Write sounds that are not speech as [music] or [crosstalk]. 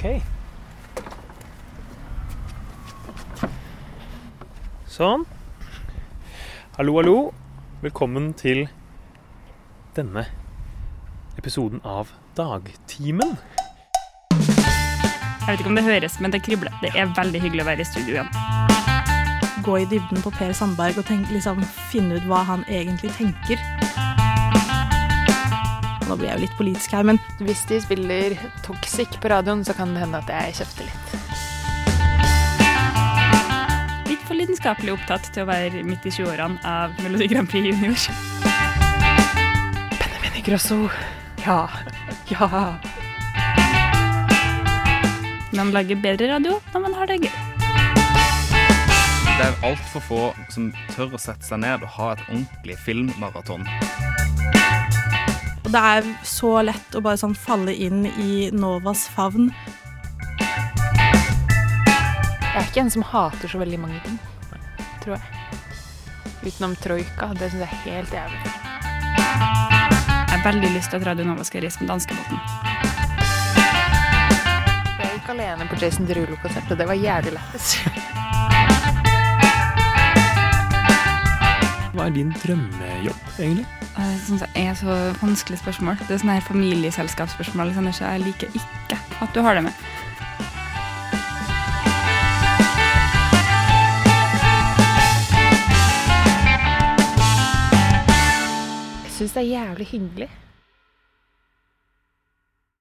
OK. Sånn. Hallo, hallo. Velkommen til denne episoden av Dagtimen. Jeg vet ikke om det høres, men det kribler. Det er veldig hyggelig å være i studio igjen. gå i dybden på Per Sandberg og tenk, liksom, finne ut hva han egentlig tenker. Nå blir jeg jo litt politisk her, men Hvis de spiller Toxic på radioen, så kan det hende at jeg kjefter litt. Litt for lidenskapelig opptatt til å være midt i 20-årene av Melodi Grand Prix Junior. Benjamin Grosso. Ja. Ja. Man lager bedre radio når man har det gøy. Det er altfor få som tør å sette seg ned og ha et ordentlig filmmaraton. Og det er så lett å bare sånn falle inn i Novas favn. Jeg er ikke en som hater så veldig mange ting, tror jeg. Utenom troika. Det syns jeg er helt jævlig. Jeg har veldig lyst til at Radio Nova skal reise med danskebåten. Jeg gikk alene på Jason Derulo-konsert, og det var jævlig lættis. [laughs] er din drømmejobb, egentlig? Det synes jeg er så vanskelig spørsmål. Det er sånne her familieselskapsspørsmål. Alexander, så jeg liker ikke at du har det med. Jeg syns det er jævlig hyggelig